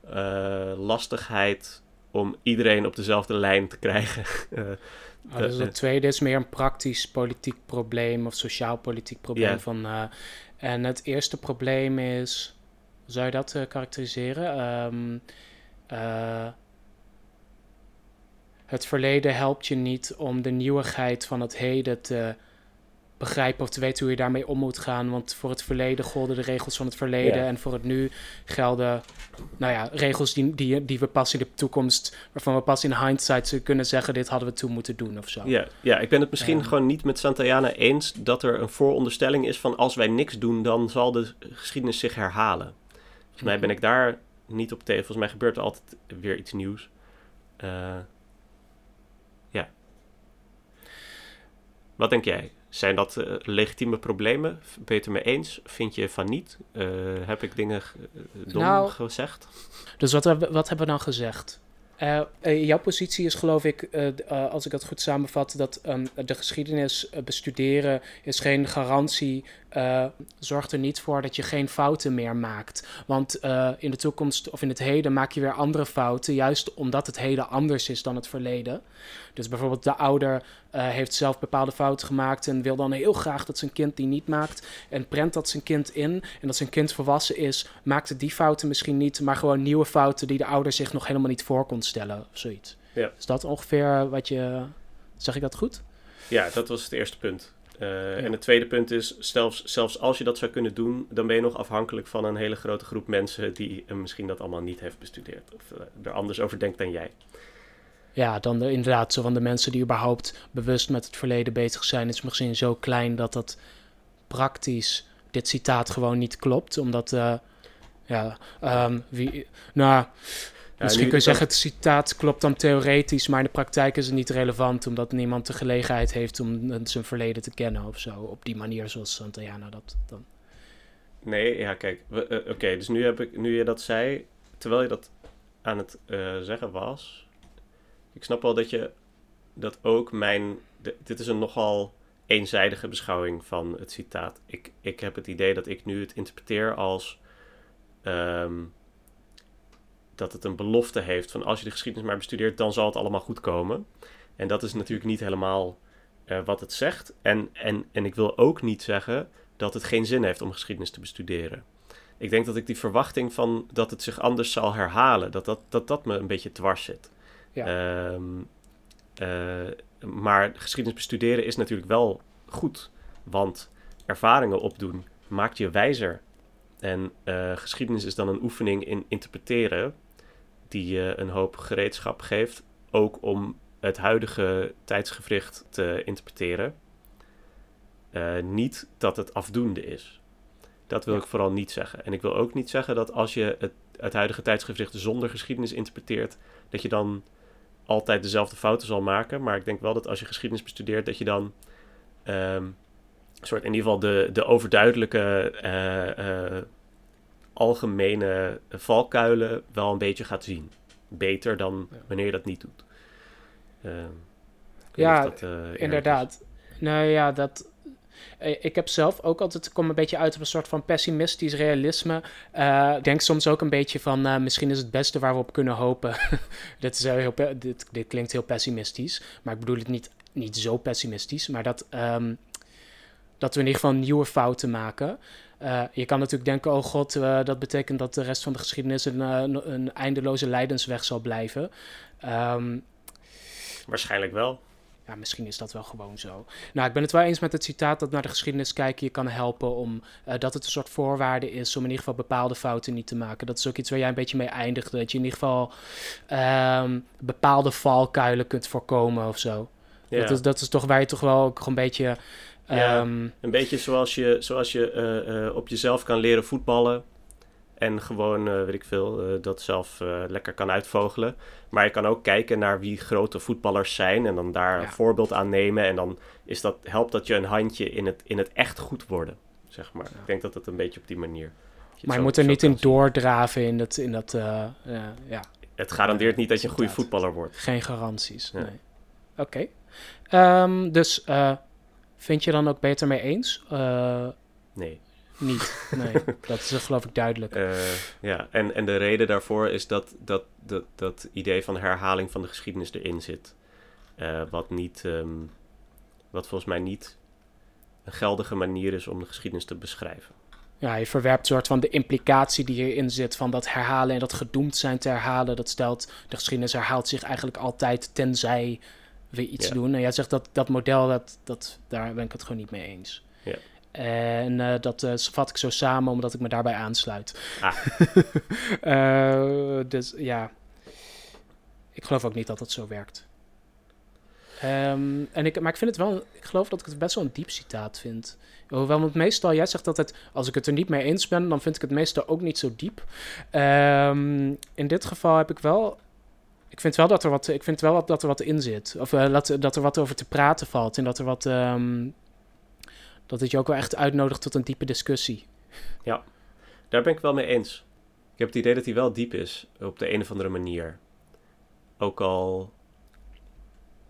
eh, lastigheid om iedereen op dezelfde lijn te krijgen. Eh, Oh, dus eh, het tweede is meer een praktisch politiek probleem of sociaal-politiek probleem. Ja. Van, en het eerste probleem is, zou je dat karakteriseren? Ehm, eh, het verleden helpt je niet om de nieuwigheid van het heden te begrijpen of te weten hoe je daarmee om moet gaan. Want voor het verleden golden de regels van het verleden. En voor het nu gelden nou ja, regels die, die, die we pas in de toekomst, waarvan we pas in hindsight kunnen zeggen: dit hadden we toen moeten doen of zo. Ja, ja ik ben het misschien gewoon niet met Santayana eens dat er een vooronderstelling is van als wij niks doen, dan zal de geschiedenis zich herhalen. Volgens mij ben ik daar niet op tegen. Volgens mij gebeurt er altijd weer iets nieuws. Uh, ja. Wat denk jij? Zijn dat uh, legitieme problemen? Ben je het ermee eens? Vind je van niet? Uh, heb ik dingen dom nou, gezegd? Dus wat, wat hebben we dan gezegd? Uh, jouw positie is geloof ik, als ik het goed samenvat, dat um, de geschiedenis bestuderen is geen garantie zorgt er niet voor dat je geen fouten meer maakt. Want in de toekomst of in het heden maak je weer andere fouten, juist omdat het heden anders is dan het verleden. Dus bijvoorbeeld de ouder uh, heeft zelf bepaalde fouten gemaakt en wil dan heel graag dat zijn kind die niet maakt. En prent dat zijn kind in. En dat zijn kind volwassen is, maakt het die fouten misschien niet, maar gewoon nieuwe fouten die de ouder zich nog helemaal niet voor kon stellen of zoiets. Ja. Is dat ongeveer wat je. Zeg ik dat goed? Ja, dat was het eerste punt. Uh, En het tweede punt is, zelfs, zelfs als je dat zou kunnen doen, dan ben je nog afhankelijk van een hele grote groep mensen die misschien dat allemaal niet heeft bestudeerd of er anders over denkt dan jij. Ja, dan de, inderdaad, zo van de mensen die überhaupt bewust met het verleden bezig zijn, is misschien zo klein dat dat praktisch dit citaat gewoon niet klopt, omdat ja, um, wie, nou, Misschien kun je zeggen, het citaat klopt dan theoretisch, maar in de praktijk is het niet relevant, omdat niemand de gelegenheid heeft om zijn verleden te kennen of zo. Op die manier zoals Santayana dat dan. Nee, ja, kijk. Uh, Oké, dus nu, heb ik, nu je dat zei, terwijl je dat aan het uh, zeggen was, ik snap wel dat je dat ook mijn. Dit is een nogal eenzijdige beschouwing van het citaat. Ik, ik heb het idee dat ik nu het interpreteer als. Um, dat het een belofte heeft van als je de geschiedenis maar bestudeert, dan zal het allemaal goed komen. En dat is natuurlijk niet helemaal uh, wat het zegt. En, en, en ik wil ook niet zeggen dat het geen zin heeft om geschiedenis te bestuderen. Ik denk dat ik die verwachting van dat het zich anders zal herhalen, dat dat, dat, dat me een beetje dwars zit. Ja. Um, uh, maar geschiedenis bestuderen is natuurlijk wel goed, want ervaringen opdoen maakt je wijzer. En uh, geschiedenis is dan een oefening in interpreteren die je een hoop gereedschap geeft, ook om het huidige tijdsgevricht te interpreteren. Uh, niet dat het afdoende is. Dat wil ik vooral niet zeggen. En ik wil ook niet zeggen dat als je het, het huidige tijdsgevricht zonder geschiedenis interpreteert, dat je dan altijd dezelfde fouten zal maken. Maar ik denk wel dat als je geschiedenis bestudeert, dat je dan um, soort in ieder geval de, de overduidelijke uh, uh, algemene valkuilen wel een beetje gaat zien. Beter dan wanneer je dat niet doet. Uh, ja, dat, uh, inderdaad. Nou ja, dat. Eh, ik heb zelf ook altijd, ik kom een beetje uit op een soort van pessimistisch realisme. Uh, ik denk soms ook een beetje van, misschien is het beste waar we op kunnen hopen. dit, is heel, dit, klinkt heel pessimistisch, maar ik bedoel het niet, niet zo pessimistisch. Maar dat, um, dat we in ieder geval nieuwe fouten maken. Je kan natuurlijk denken, oh god, dat betekent dat de rest van de geschiedenis een, een eindeloze lijdensweg zal blijven. Um, Waarschijnlijk wel. Ja, misschien is dat wel gewoon zo. Nou, ik ben het wel eens met het citaat dat naar de geschiedenis kijken je kan helpen om dat het een soort voorwaarde is om in ieder geval bepaalde fouten niet te maken. Dat is ook iets waar jij een beetje mee eindigde. Dat je in ieder geval um, bepaalde valkuilen kunt voorkomen of zo. Ja. Dat, is, dat is toch waar je toch wel ook een beetje ja, ehm, een beetje zoals je, zoals je uh, uh, op jezelf kan leren voetballen. En gewoon, uh, weet ik veel, dat zelf lekker kan uitvogelen. Maar je kan ook kijken naar wie grote voetballers zijn. En dan daar ja. een voorbeeld aan nemen. En dan is dat, helpt dat je een handje in het, in het echt goed worden. Zeg maar. Ja. Ik denk dat het een beetje op die manier. Je maar je moet er niet in doordraven in dat. In dat ja. Het garandeert niet dat je een goede voetballer wordt. Geen garanties. Nee. Oké. Okay. Um, dus Vind je dan ook beter mee eens? Nee. Niet, nee. dat is geloof ik duidelijk. Uh, ja, en, en de reden daarvoor is dat dat, dat dat idee van herhaling van de geschiedenis erin zit. Uh, wat, niet, um, wat volgens mij niet een geldige manier is om de geschiedenis te beschrijven. Ja, je verwerpt soort van de implicatie die hierin zit van dat herhalen en dat gedoemd zijn te herhalen. Dat stelt, de geschiedenis herhaalt zich eigenlijk altijd tenzij weer iets Ja. doen. En jij zegt dat dat model, dat, dat, daar ben ik het gewoon niet mee eens. Ja. En eh, dat eh, vat ik zo samen omdat ik me daarbij aansluit. Ah. Eh, dus ja, ik geloof ook niet dat dat zo werkt. Ehm, en ik, maar ik vind het wel, ik geloof dat ik het best wel een diep citaat vind. Hoewel, want meestal, jij zegt altijd, als ik het er niet mee eens ben, dan vind ik het meestal ook niet zo diep. Ehm, in dit geval heb ik wel, ik vind wel dat er wat, ik vind wel dat er wat in zit. Of dat, dat er wat over te praten valt en dat er wat, ehm, dat het je ook wel echt uitnodigt tot een diepe discussie. Daar ben ik wel mee eens. Ik heb het idee dat hij wel diep is, op de een of andere manier. Ook al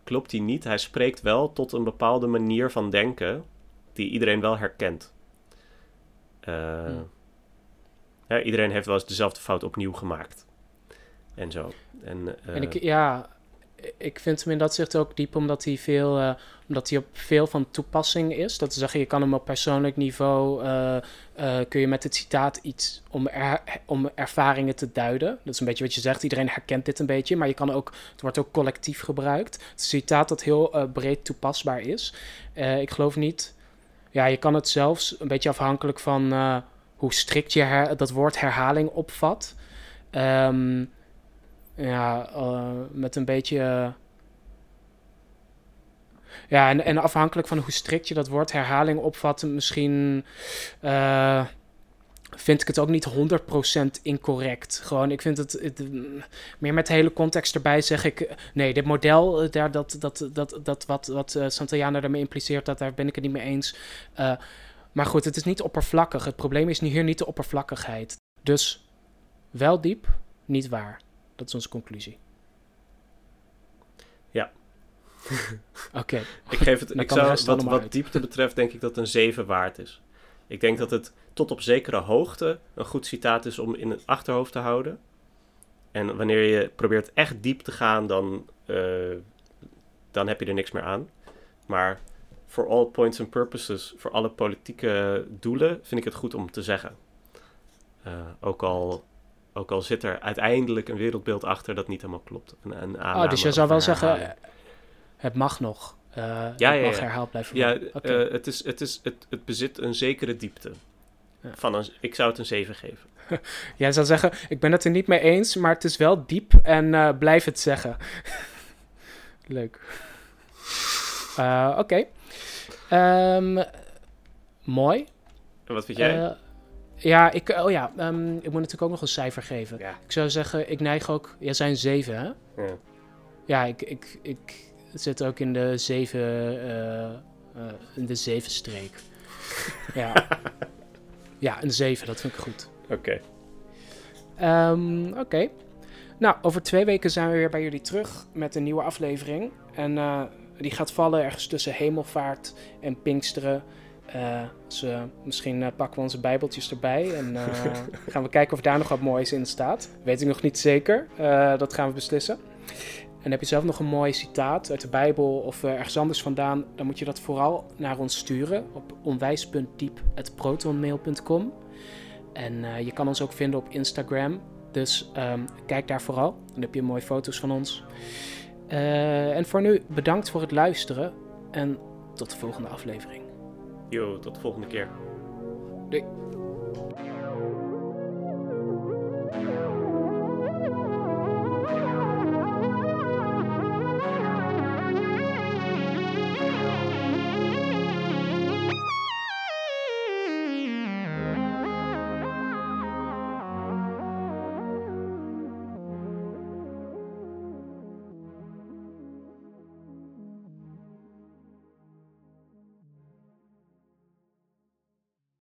klopt hij niet, hij spreekt wel tot een bepaalde manier van denken die iedereen wel herkent. Eh, Hmm. ja, iedereen heeft wel eens dezelfde fout opnieuw gemaakt. En zo. En, eh, En ik, ja, ik vind hem in dat zicht ook diep omdat hij, veel, eh, omdat hij op veel van toepassing is. Dat te zeggen, je kan hem op persoonlijk niveau, eh, eh, kun je met het citaat iets om, om ervaringen te duiden. Dat is een beetje wat je zegt, iedereen herkent dit een beetje, maar je kan ook, het wordt ook collectief gebruikt. Het is een citaat dat heel breed toepasbaar is. Ik geloof niet, ja, je kan het zelfs een beetje afhankelijk van hoe strikt je dat woord herhaling opvat. Ehm, ja, eh, met een beetje. ja, en, en afhankelijk van hoe strikt je dat woord herhaling opvat, misschien eh, vind ik het ook niet 100% incorrect. Gewoon, ik vind het, het, meer met de hele context erbij zeg ik, nee, dit model, eh, daar, dat, dat, dat, dat wat, wat Santayana daarmee impliceert, dat, daar ben ik het niet mee eens. Maar goed, het is niet oppervlakkig. Het probleem is hier niet de oppervlakkigheid. Dus wel diep, niet waar. Dat is onze conclusie. Ja. Oké. Ik geef het, Dan ik zou, wat, wat diepte betreft, denk ik dat een 7 waard is. Ik denk dat het tot op zekere hoogte een goed citaat is om in het achterhoofd te houden. En wanneer je probeert echt diep te gaan, dan, eh, dan heb je er niks meer aan. Maar for all points and purposes, voor alle politieke doelen, vind ik het goed om te zeggen. Eh, ook, al, ook al zit er uiteindelijk een wereldbeeld achter dat niet helemaal klopt. Een, een Oh, dus je zou wel zeggen, het mag nog. Ja, het mag ja. herhaald blijven Ja, eh, het, is, het, is, het, het bezit een zekere diepte. Ja. Van een, ik zou het een 7 geven. Jij zou zeggen, ik ben het er niet mee eens, maar het is wel diep en eh, blijf het zeggen. Leuk. Oké. Ehm, mooi. En wat vind jij? Ja, ik, oh ja, ehm, ik moet natuurlijk ook nog een cijfer geven. ja. Ik zou zeggen, ik neig ook... Jij zijn zeven, hè? ja. Ja, ik, ik, ik zit ook in de zeven, eh, eh, in de zeven streek. ja. ja, een zeven, dat vind ik goed. Oké. Ehm, Oké. Nou, over twee weken zijn we weer bij jullie terug met een nieuwe aflevering. En eh, die gaat vallen ergens tussen hemelvaart en pinksteren. Eh, dus misschien eh, pakken we onze bijbeltjes erbij en eh, gaan we kijken of daar nog wat moois in staat. Weet ik nog niet zeker. Dat gaan we beslissen. En heb je zelf nog een mooi citaat uit de Bijbel of ergens anders vandaan, dan moet je dat vooral naar ons sturen op onwijs.diep.protonmail.com. En je kan ons ook vinden op Instagram. Dus ehm, kijk daar vooral. Dan heb je mooie foto's van ons. En voor nu bedankt voor het luisteren. En tot de volgende aflevering. Yo, tot de volgende keer. Doei.